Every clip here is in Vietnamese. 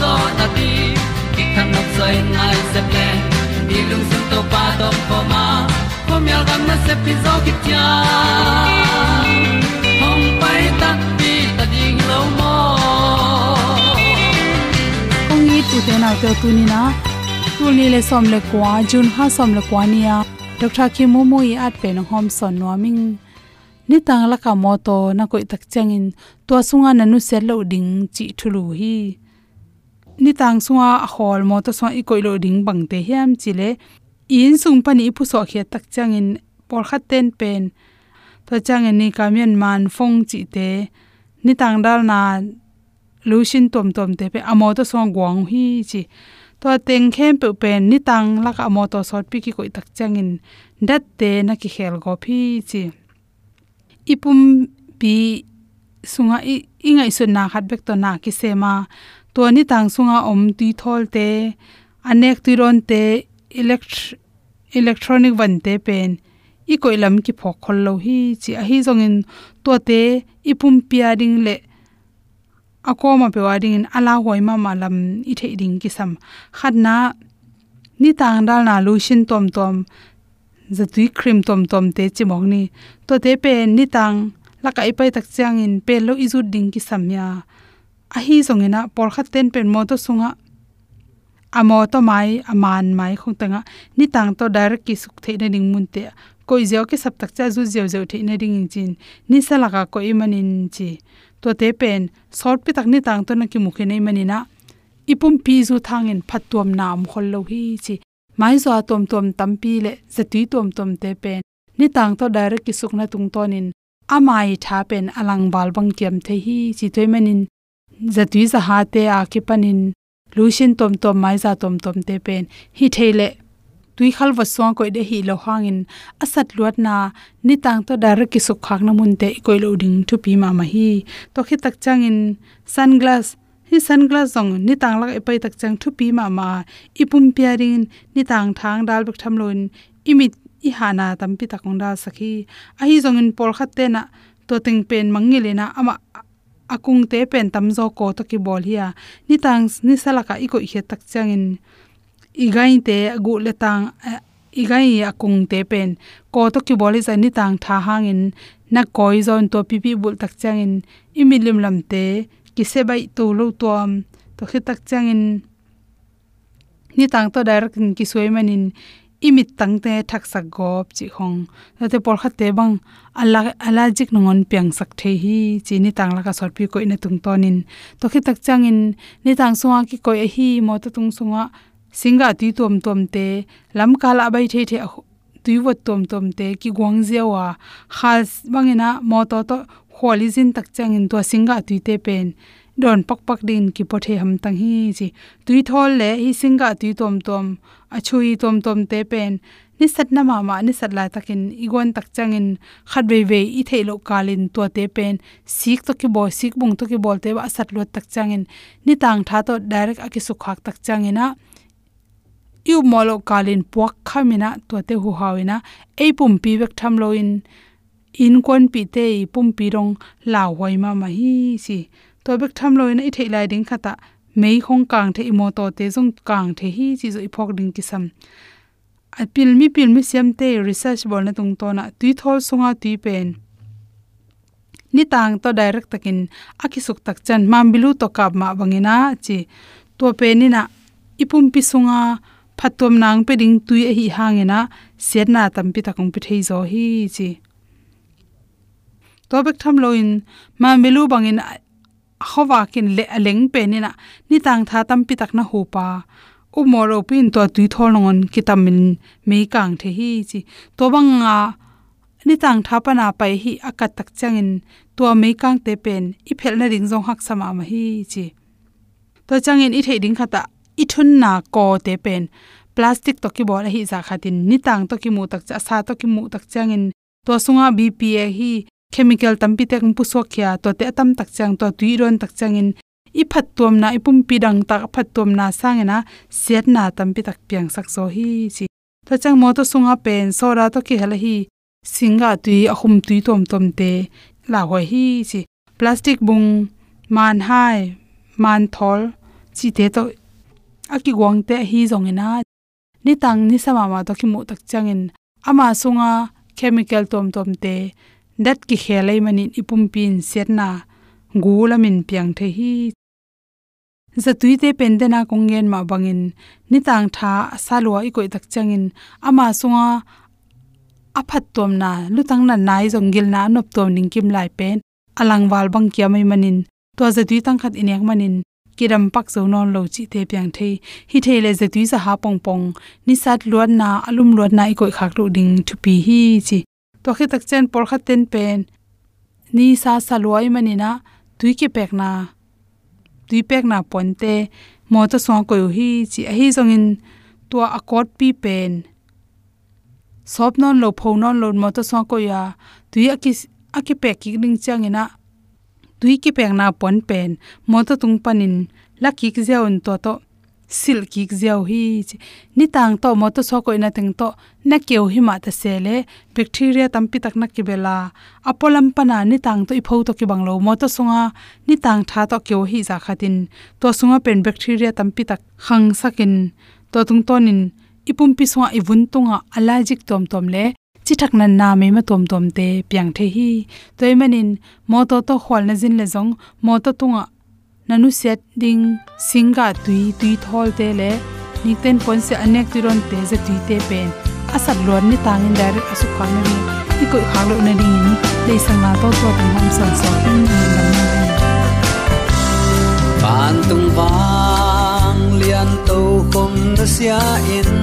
zo na ti ki kan nok sai nai se ple ni lung sun to pa to pa ma. Ko myal gam na se pi zo ki tia hom pai ta ti ta ding lo mo ong ni tu te na te tu ni na tu ni le som le kwa jun ha som le kwa ni ya doctor ki mo mo i at pe no hom son no ming ni tang la ka mo to na koi tak chang in. To sunga na nu sel lo ding chi thulu hi ni tang sunga hol mo to so i koi lo ding bang te hiam chile. In sung pani pu so khe tak chang in por khat ten pen. To chang ni kamian man phong chi te. Ni tang dal na lushin tom tom te pe amo to song gwang hi chi. To teng khem pe pen ni tang la ka amo to sot pi ki koi tak changin dat te na ki khel go phi chi. Ipum pi sunga i ingai sun na khat bek to na ki sema to ni tang sunga om ti thol te, anek ti ron te, elect, electronic van te pen. I koilam ki phok khol lo hi, chi a hi zongin to te ipum pia ding le akoma pe wading in ala hoi ma malam i the ding ki sam. Khatna ni tang dal na lu shin tom tom zatui cream tom tom te chimong ni. To te pe ni tang laka ipai tak chang in pe lo izu ding ki sam ya hi zongena por khat ten pen mo to sunga amo to mai, aman mai khong tanga ni tang to direct ki suk the na ding mun te, koi zeo ki sap tak cha zu zeo zeo the na ding chin ni sala ka ko manin chi to te pen, sort pi tak ni tang to na ki mukhe nei manina ipum pi zu thangin phatom nam khol lo hi chi, mai zo atom tom tam pi le zati tom tom te pen ni tang to direct ki suk na tung tonin amai tha pen alang bal bang kiam the hi chi thoi manin zatui za ha te a ki panin lusin tom tom mai za tom tom te pen. Hi theile, tui khal wa swang koi de hi lo hangin asat luat na, ni tang to dar ki suk khak na mun te koi lo ding thu pi ma ma hi. To khi tak changin sunglass, hi sunglass zong, ni tang lak epai tak chang thu pi ma ma. Ipum piarin ni tang thang dal bek tham loin. Imit, i hana tampi takong da sakhi. A hi zong in pol khat te na, to ting pen mangi le na ama akung te pen tam zo ko to ki bol hiya. Ni tang ni salaka iko ihe tak changin. Igai te gu le tang eh, igai akung te pen. Ko to ki bol za ni tang tha hangin. Na koi zon to pi pi bul tak changin. Imilim lam te, ki se bai to lo tom to khi tak changin. Ni tang to direct ki suimanin imit tangte thak sak gop chi khong te por kha te bang ala ala jik nongon piang sak the hi chi ni tang la ka sor pi ko ina tung tonin to khi tak chang in ni tang suwa ki koi hi mo ta tung sunga singa ti tom tom te lam kala bai the the tuiwat tom tom te ki gwang khas khal bangena mo to to kholi jin tak chang in to singa tui te pen don pak pak din ki pothe ham tang hi chi. Tui thol le hi singa tui tom tom achui tom tom te pen. Ni sat na ma ma ni sat la takin, igon tak changin, khat ve ve i theilo kalin to te pen. Sik to ki bo sik bung to ki bol te ba sat lot tak changin. Ni tang tha to direct aki su khak tak changina. Yu molo kalin puak khamina to te hu hawina. Ei pum pi vek tham lo in. In kon pi te pum pi rong, la hoi ma ma hi si to bek tham lo in i thei lai ding khata. Mei khong kang the imo to te jong kang the hi chi zo iphok ding ki sam a pil mi pil mi siam te research bol na tung to na tui thol sunga tui pen. Ni tang to direct takin aki suk tak chan mam bilu to kap ma bangina chi. To pe ni na ipum pi sunga phatom nang pe ding tui a hi hangena set na tam pi takong pi thei zo hi chi. To bek tham loin ma melu bangin hawa kin le aleng pe ni na ni tang tha tam pi tak na hu pa u moro pin to tu thol ngon kitamin me kang the hi chi to banga ni tang tha pa na pai hi akat tak changin to me kang te pen i phel na ring jong hak sama ma hi chi to changin i thei ding khata i thun na ko te pen plastic to ki bol hi za khatin ni tang to ki mu tak cha sa to ki mu tak changin to sunga bpa hi chemical tampi tek pu so khya to te tam tak chang to tuiron tak changin i phat tuam na, ipum pi dang tak phat tuam na sangena set na tampi tak piang sak so hi chi to chang mo to sunga pen, sora to ki hela hi, singa tui, ahum tui tom tom te la hoi hi chi plastic bung, man hai, man thol chi te to aki gwang te hi zongena ni tang ni sama ma to ki mu tak changin ama sunga chemical tom tom te dat ki khelai manin ipum pin setna gulamin piang the hi. Zatui te pendena kongen ma bangin nitang tha salwa i koi tak changin ama sunga aphat tom na lutang na nai jongil na nop tom ning kim lai pen. Alang wal bang kya mai manin. To zatui tang khat inek manin. Kiram pak zo non lo chi te pyang the. Hi the le zatui za ha pong pong. Ni sat luan na, alum luan na i koi khak lu ding thu pi hi chi to khi tak chen por kha ten pen. Ni sa sa salwai manina, tui ki pek na, tui pek na ponte. Mo to so ko hi chi a hi zong in to a akot pi pen. Sop non lo pho non lo mo to so ko ya, tui a ki a ki pek ki ning chang ina. Tui ki pek na pon pen. Mo to tung panin la ki ki zeon to to sil ki zeu hi ni tang to mo to so ko ina teng to, na keu hi ma ta sele bacteria tampi tak na ki bela apolam pana ni tang to i phau to ki banglo mo to sunga, ni tang tha to keu hi za khatin to sunga pen bacteria tampi tak khang sakin to tung tonin ipum pi sunga ibun tunga allergic tom tom le. Chi thak nan na me ma tom tom te piang the hi. Toy e manin mo to to khwal na jin le jong mo to tunga nanu set ding singa tui tui thol te le ni ten pon se anek ti ron te ze tui te pen. Asat lon ni tangin direct asu khang na ni. Ti ko khang lo na ding ni. Le sang na to to tang ham san so in ni lam na ban tung wang lian to khom na sia in.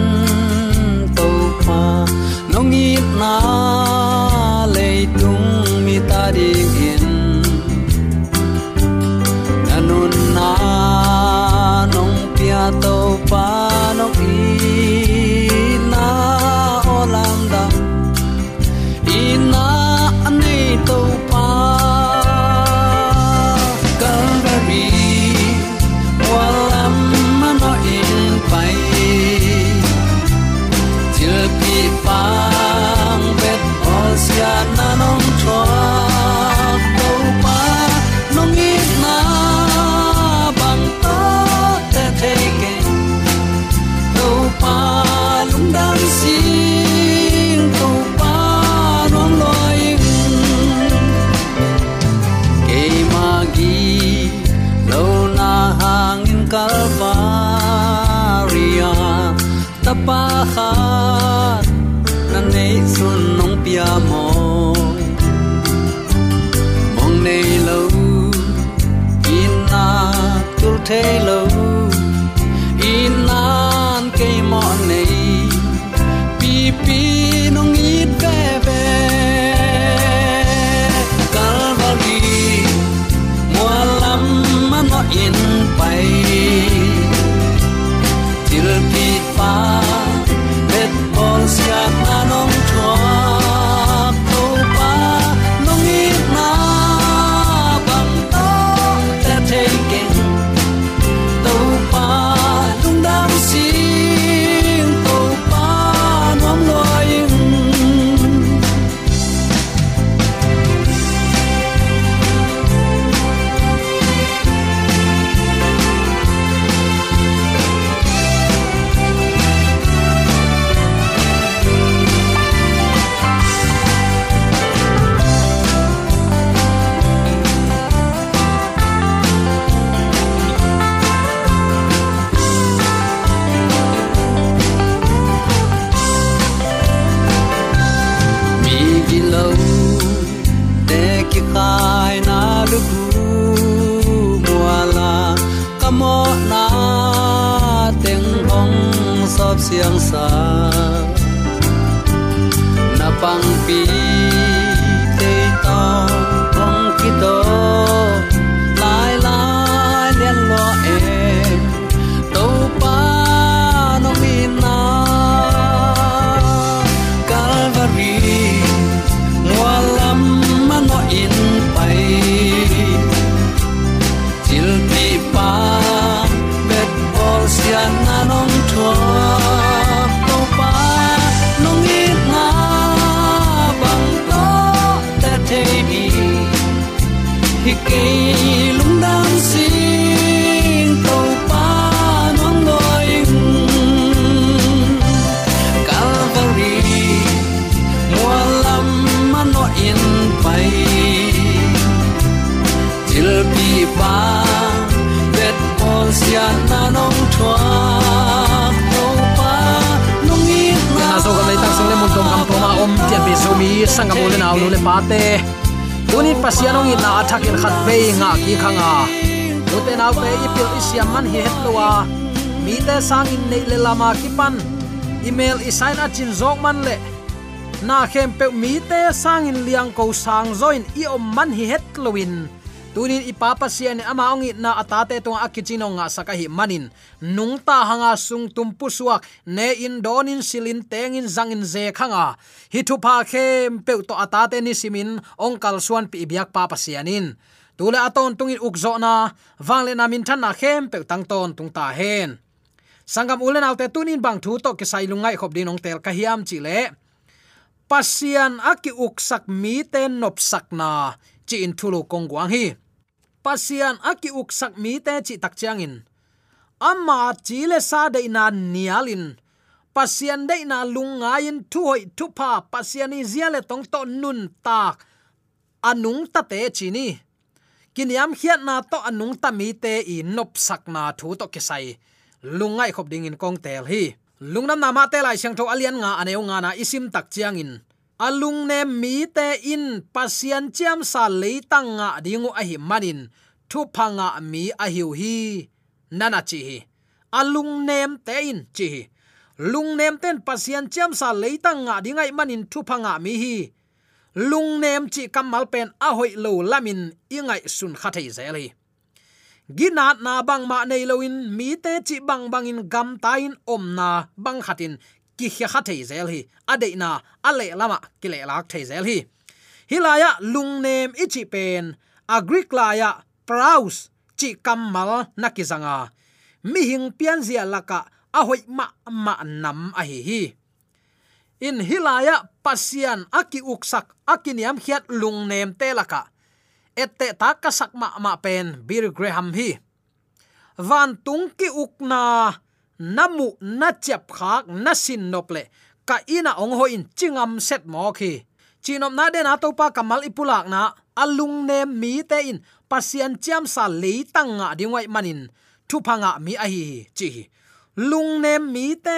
Om tia be so mi na lu le pa te tuni pasianong in na athak khat ve nga ki khanga ute naw te ipil isiam man hi hetlowa mi te sang in nei le lama ki pan email isain a chin zok man le. Na khem pe mi te sang in liang ko sang zoin i om man hi het tunin ipapa sian ama ongi na atate tung akichino nga sakahi manin nungta hanga sung tumpu suak ne in donin silin tengin zangin ze khanga hi thu pa khem pe to atate ni simin ongkal suan pi biak papa sianin tule aton tungin ukzo na wangle na min than na khem pe tang ton tung ta hen. Sangam ulen alte tunin bang thu to ke sai lungai khop dinong tel ka hiam chi le pasian aki uksak mi ten nop sakna chi in thulu kongwang hi pasian aki uksak mi te chi tak chiang in amma chi le sa de na nialin. Pasian de na lunga in thu hoi thu pa pasiani zia le tong to nun tak anung ta te chini kiniam khiat na to anung ta mi te i nop sak na thu to ke sai. Lungai khop ding in kong tel hi. Lungnam na ma te lai siang tho alian nga aneu nga na isim tak chiang in alung ne mi te in pasian chiam sa leitang nga dingu a hi manin. Thu phanga mi a hiu hi. Nana chi hi. Alung nem te in chi hi. Lung nem ten pasian chiam sa leitang nga dingai manin. Thu phanga mi hi. Lung nem chi kamal pen a hoi lo lamin. Ingai sun khathei zeli ginat na bang ma nei loin mi te chi bang bang in gam ta in om na bang khatin ki khia kha thei zel hi. Ade na ale lama ah, ki le lak thei zel hi. Hilaya ah, lung nem ichi pen. Agrik laya ah, praus, chi kamal nakizanga mi hing pian zia laka a hoi ma ma nam a hi hi. In hilaya pasian aki uksak akiniam khiat lung nem te laka ette ta ka sak ma ma pen bir graham hi. Van tung ki ukna namu na chep khak na sin nople ka ina ong ho in chingam set mo khi. Chinom na den ato pa kamal ipulak na alung ne mi te in. Pasian chiam sa le tanga dingwai manin. Thu phanga mi a hi chi lung ne mi te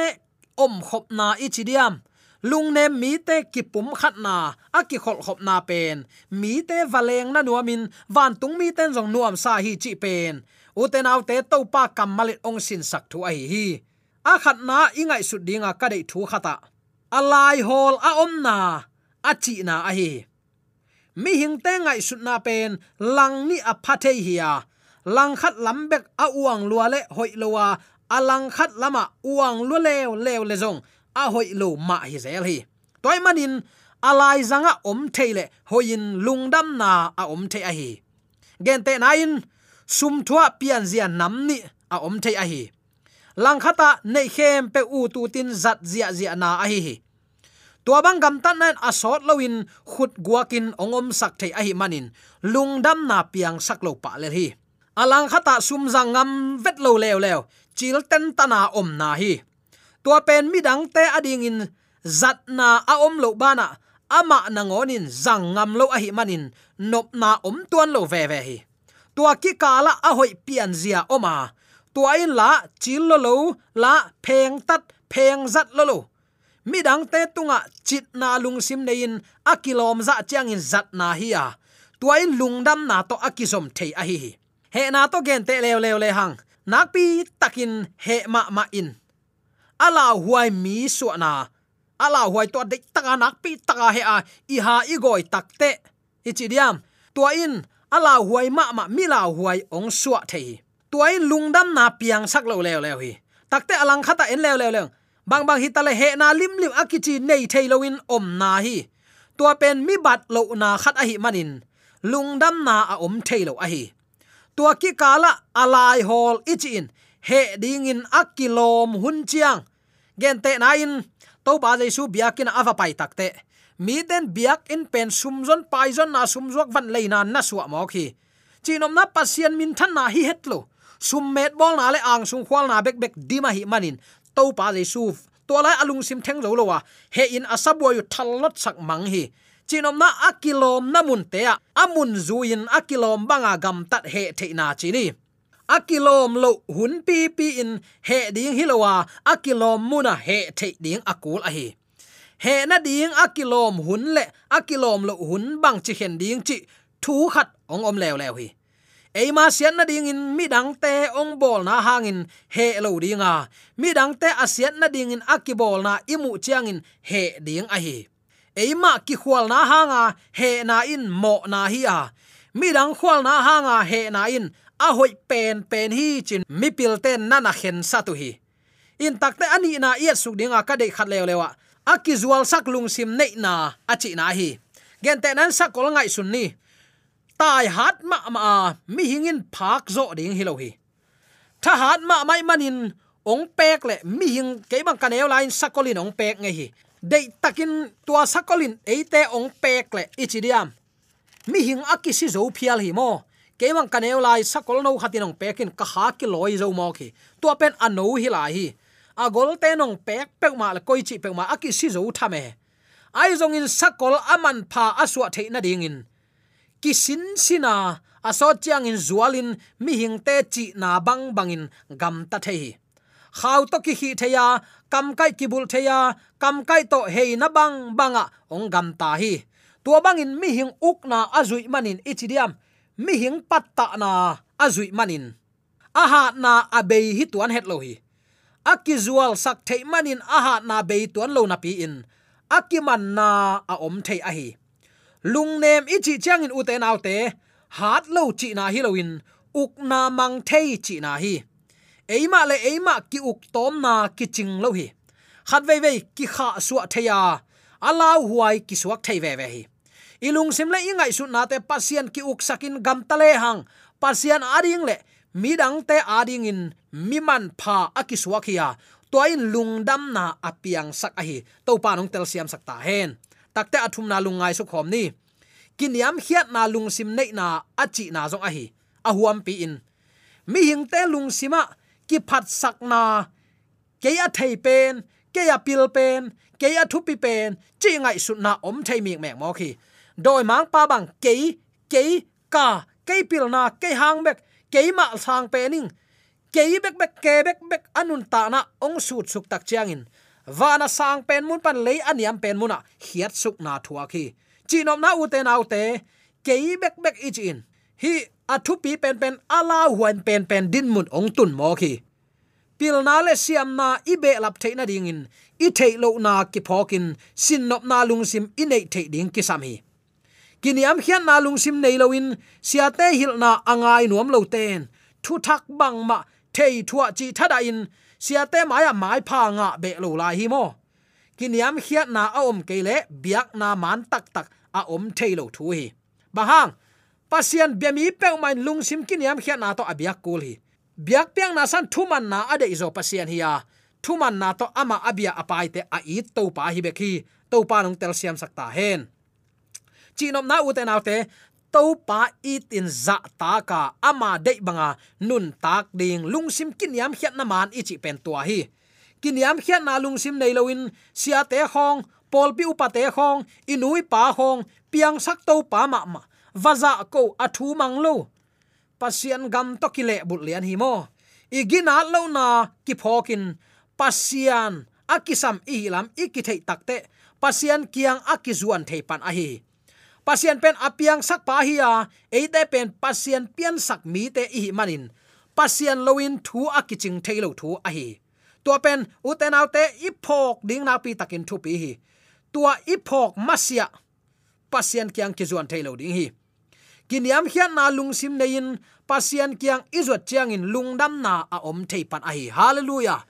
om khop na ichidiam lung nem mi te kipum khat na a ki khol khop na pen. Mi te valeng na nuamin van tung mi ten jong nuam sa hi chi pen uten au te to pa kamalit ong sin sak thu ai hi a khat na ingai su dinga ka dei thu khata. Alai hol a om na. A chi na a hi. Mi hing te ngai su na pen, lang ni a phathe hiya lang khat lambek a uang lua le hoi lowa alang khat lama uang lu lew lew le zong. A hoi lo ma hi zel hi. Toy manin alai zanga om theile hoin lungdam na a om the a hi. Gen te in sum thua pian zia nam ni, a om thei a hi. Lang khata nei khem pe u tu tin zat zia zia na a hi tua bang gam tan nan asot loin khut guakin ongom sak thei a hi manin. Lungdam na piang sak lo pa le hi. Alang khata sum zangam vet lo lew lew chil ten tana om na hi. Tua pen mi dang te ading in, zat na a om lo bana ama nangonin zangam zang lo a hi manin, nop na om tuan lo ve ve hi tua ki kala a hoi pian zia oma. Tua in la chil lo lo, la pheng tat, pheng zat lo lo. Mi dang te tunga chit na lung sim nein akilom za chang in zat na hi a. Tua in lungdam na to akisom thei a hi he na to gen te lew lew le hang. Nak pi takin he ma ma in. Ala huai mi su na. Ala huai to de taka nak pi taka he a. I ha i goi takte ichidiam tua in ala huai ma ma mi la huai ong suwa thei. Tuai lungdam na piang sak lo lew lew hi. Takte alang khata en lew lew lew bang bang hi tale he na lim lim akichi nei thei loin om na hi. Tua pen mi bat lo na khat a hi manin. Lungdam na a om thei lo a hi. Tua ki kala alai hol ichin he ding in akilom hun chiang. Gen te na in. To ba jaisu biakin ava pai takte mi den biak in pen sumzon paizon na sumzok van leina na suwa mo khi. Chinom na pasien min than na hi hetlo sum met bol na le ang sung khwal na bek bek dima hi manin. To pa jaisu to lai alung sim theng zo lo wa. He in asabwa yu thalot sak mang hi. Chinom na akilom na mun te a. Amun zuin akilom banga gam tat he the na chini akilom lo hun pi pi in he ding hilowa akilom muna he the ding akul a hi he na ding akilom hun le akilom lo hun bang chi hen ding chi thu khat ong om lew lew hi eima sian na ding in, mi dang te ong bol na hangin he lo dinga à. mi dang te asian na ding in akibol na imu chiang in he ding a hi eima ki khwal na hanga à, he na in mo na hi a à. mi dang khwal na hanga he na in a hoi pen pen hi chin, mi pil ten na na khen sa tu hi in takte ani na iya suk dinga ka de khat lew lewa akizual sak lung sim nei na achi na hi. Gen te nan sak kol ngai sun ni. Tai hat ma ma, mi hingin phak zo ding hi lo hi. Tha hat ma mai manin, ong pek le mi hing ke bang kanel line sakolin ong pek nge hi. De takin tua sakolin eite ong pek le ichidiam mi hing akisi zo phial hi mo. Ke bang kemang kaneu lai sakol no khatin ong pekin ka ha ki loi zo mo ki. Tua pen ano hi la hi a gol te nong pek pek ma la koi chi pek ma aki si zo thame ai zong in sakol aman pha aswa the na ding in. Ki sin sina, aso chiang in zualin, mi hing te chi na bang bangin gam ta the hi khaw to ki hi theya kam kai kibul theya kam kai to hei na bang banga ong gam ta hi. Tua bangin mi hing uk na azui manin ichidiam mi hing patta na azui manin. Aha na abei hi tuan het lo hi akizual sak thei manin aha na be tuan lo na pi in. Akiman na a om thei a hi. Lung nem ichi chang in uten autte hat lo chi na hi loin uk na mang thei chi na hi. Eima le eima ki uk tom na ki ching lo hi. Khat ve ve ki kha suwa theya alau huai ki suak thei ve ve hi. Ilung sim le ingai su na te pasien ki uk sakin gam tale hang, pasien ading le mi dang te ading in mi man pha akiswa khia toin lungdam na apiang sak ahi to pa nong tel siam sak ta hen. Takte athum na lungai su khom ni. Kiniam hiat na lung sim nei na achi na zong ahi ahuam pi in. Mi hing te lung sima, ki phat sak na, ke ya thei pen, ke ya pil pen, ke ya thu pi pen, chi ngai su na om thei mi mek mo khi doi mang pa bang ke ke ka ke pil na ke hang bek keima sang pe ning ke bek bek ke bek bek anun ta na ong sut suk tak chiang in vana sang pen mun pan lei aniam pen muna. Hiat suk na thua khi chinom na ute na ute kei bek bek ich in. Hi, athu pi pen pen, ala huan pen pen din mun ong tun mo khi pil na le siam na ibe lap theina ding in. I thei lo na ki phokin. Sin nop na lung sim, i nei thei ding ki sam hi kiniam khian na lung sim nei loin sia te hil na angai nuam lo ten. Thu thak bang ma thei thua chi thada in, sia te maya mai pha nga be lo la hi mo. Kiniam khiat na a om kele biak na man tak tak a om thei lo thu hi. Bahang pasian bemi pe mai lungsim kiniam khiat na to abiak kul hi. Biak piang na san thuman na ade izo pasian thu thuman na to ama abia apai te a i to pa hi be khi to pa nong tel siam sakta hen chinom na uten autte to pa it in za ta ka. Ama de banga, nun tak ding. Lungsim kinyam khiat na man ichi pen tua hi. Kinyam khiat na lungsim nei loin sia te khong pol pi upa te khong inui pa khong piang sak to pa ma ma. Vaza ko athu mang lo. Pasian gam to kile bul lian hi mo. Igina lo na ki phokin pasian akisam ihilam, ikithei takte. Pasian kiang akizuan thei pan pasien pen apiang sak pa hi a eite pen pasien pian sak mi te i manin. Pasien loin thu akiching thailo thu a hi tua pen uten autte iphok ding na pi takin thu pi hi. Tua iphok masia. Pasien kyang ki zuan thailo ding hi. Kiniam hian na lungsim nein, pasien kyang izot chiang in lungdam na a om thei pan a hi hallelujah.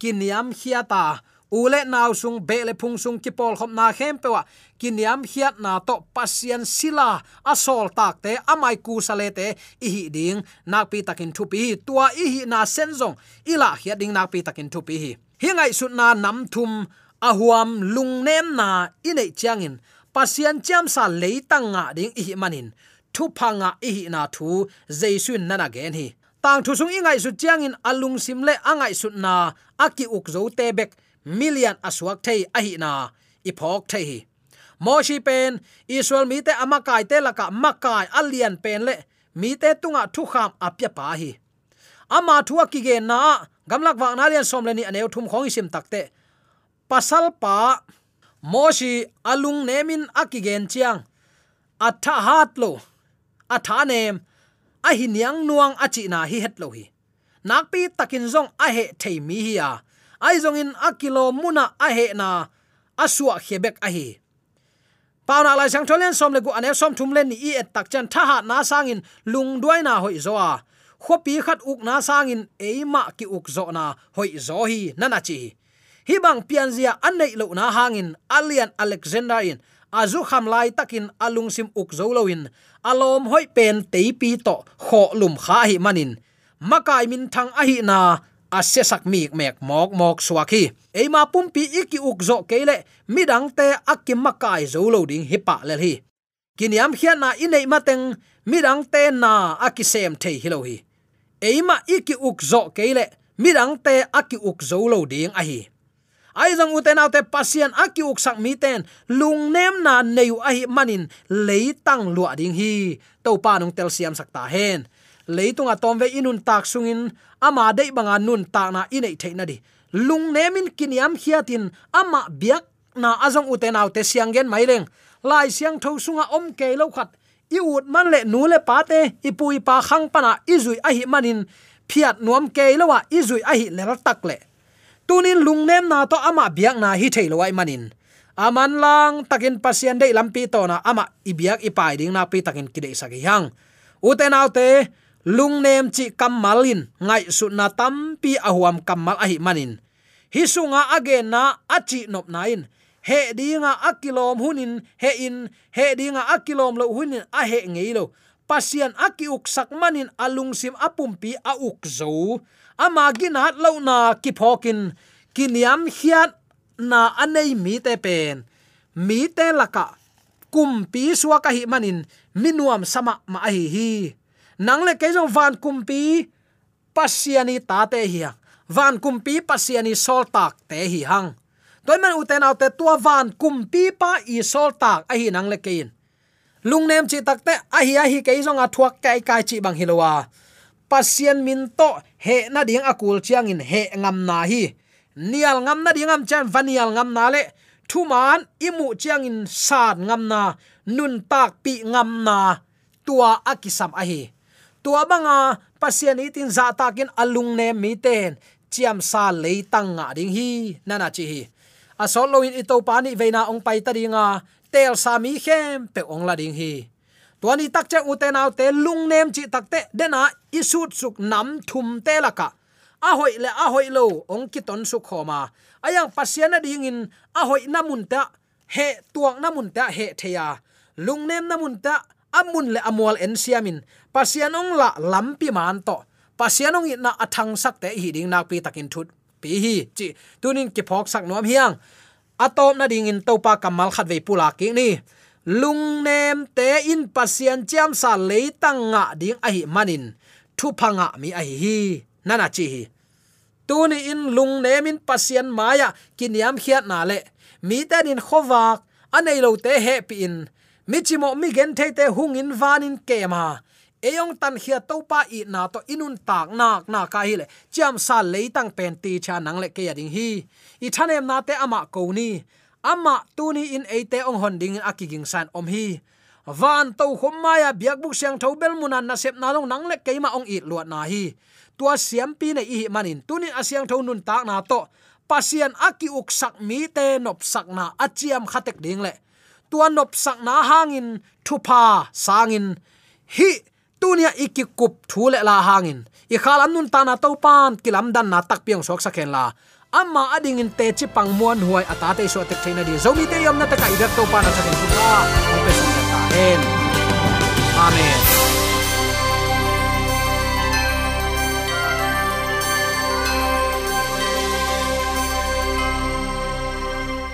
Kiniam hiata ule naw sung bele phung sung, ki pol khom na khem pewa kiniam hiat na to pasien sila asol tak te amai ku sale te, i hi ding, nak pi takin thu pi tua i hi na senzong ila hiat ding nak pi takin thu pi hi. Ngai sut na nam thum ahuam lung nem na inei changin pasien cham sa leitang nga ding i manin thu phanga i hi na thu jaisun nana gen hi. Tang thu sung ingai su changin alung simle angai sut na aki uk zo te bek million aswak thei ahi na iphok thei. Hi moshi pen, israel mi te amakai te laka makai alian pen le, mi te tunga thu kham apya pa hi. Ama thuwa ki ge na, gamlak wa na lian som le ni aneu thum khong sim takte pasal pa moshi alung nemin akigen chiang, atha hat lo, atha nem a hi niang nuang achi na hi het lo hi. Nakpi takin zong a he thei mi hi ya aizong in akilo muna a he na asua khebek a hi pauna lai sang tholen som le gu ane som thum len ni i et tak chan tha ha na sangin lung duai na hoi zo a. Khopi khat uk na sangin eima ki uk zo na hoi zo hi, nana chi. Hi bang pianzia anei lo na hangin alian alexander azu kham lai takin alung sim uk zo loin alom hoi pen teipi to kho lum kha hi manin. Makai min thang a hi na ase sak mi mek mok mok swaki eima pumpi iki ukzo kele midang te akim makai zo lo ding hipa le hi. Kiniam khian na inei mateng, midang te na akisem thei hilo hi. Eima iki ukzo kele midang te aki ukzo lo ding a hi. Ai jong uten autte pasien aki uk sak mi ten, lung nem na neu a hi manin leitang lua ding hi. To pa nong tel siam sakta hen leitunga tomve inun tak sungin, ama dei banga nun tak na inei theina di. Lung nemin kiniam hiatin, ama biak na azong uten autte siangen maileng lai siang tho sunga om ke lo khat. I ut man le nu le pa te, i pui pa khang pana i zui a hi manin. Phiat nuam ke lo wa i zui a hi le tak le. Tunin lungnem na to ama biak na hi thailo ai manin. Aman lang takin pasian dei lampi to na ama ibiak ipai ding na pi takin kide sagi hang uten autte lungnem chi kamalin ngai su na tampi ahuam kamal ahi manin. Hi sunga again na achi nop nain he dinga akilom hunin, he in, he dinga akilom lo hunin a he ngeilo pasian aki uk sak manin alung sim apumpi a uk zo. Ama ginat lo na ki phokin kiniam hiat na anei mi te pen. Mi te laka. Kumpi suwa hi manin. Minuam sama ma hi hi nang le ke jong van kumpi pasiani ta te hi van kumpi pasiani sol tak te hi hang toy man uten autte tua van kumpi pa i sol tak, a hi nang le kein. Lungnem chi takte a hi a hi ke jong a thuak kai kai chi bang hilowa pasien min to, he na ding akul chiang in he ngam na hi. Nial ngam na ding am chan, vanial ngam na le. Thuman imu chiang in san ngam na. Nun tak pi ngam na. Tua akisam a hi tua banga pasien itin za takin alung ne mi ten. Chiam sa leitang nga ding hi, nana chi hi. A sol lo in ito pani veina ong pai ta ringa tel sa mi khem pe ong la ding hi. Tuani tak che te au te lung nem chi tak te dena isut suk nam thum te laka a hoi le, a hoi lo, ong ki ton su khoma ayang pasiana ding in, a hoi namun ta, he tuang namun ta he theya. Lung nem namun ta amun le amwal en siamin. Pasianong la lampi man to. Pasianong na athang sak te hi ding nak pi takin thut. Pi hi, chi, tunin ki phok sak nom hiang. Atom na ding in topa kamal khat ve pula ki ni. Lung nem te in pasian cham sa leitang nga ding a hi manin. Thu phanga mi a hi nana chi hi. Tuni in lung nem in pasian maya kiniam khiat na le. Mi ten in khowak, anei lo te he pi in mi chimo mi gen the te hung in vanin ke ma eyong tan khia to pa i na to inun tak nak na ka hi le. Cham sa leitang pen ti cha nang le ke ya ding hi. I thanem na te ama ko ni. Ama tuni in eite ong hon ding in akiging san om hi. Van to khom maya biak buk siang tho bel munan na sep na long nang le keima ong i luat na hi. Tua siam pi ne i manin. Tunin asiang tho nun tak na to. Pasian aki uk sak mi te nop sak na achiam khatek ding le tua nop sak na hangin thupa sangin. Hi, tunia ikikup thule la hangin. I khal anun ta na pan kilam dan na tak piang sok sakhen la. Amma ading in te chi pang muan huai ata te so tek thaina di. Zomi te yom na ta ka idak to pa na sa ken pa pe sun ta hen amen.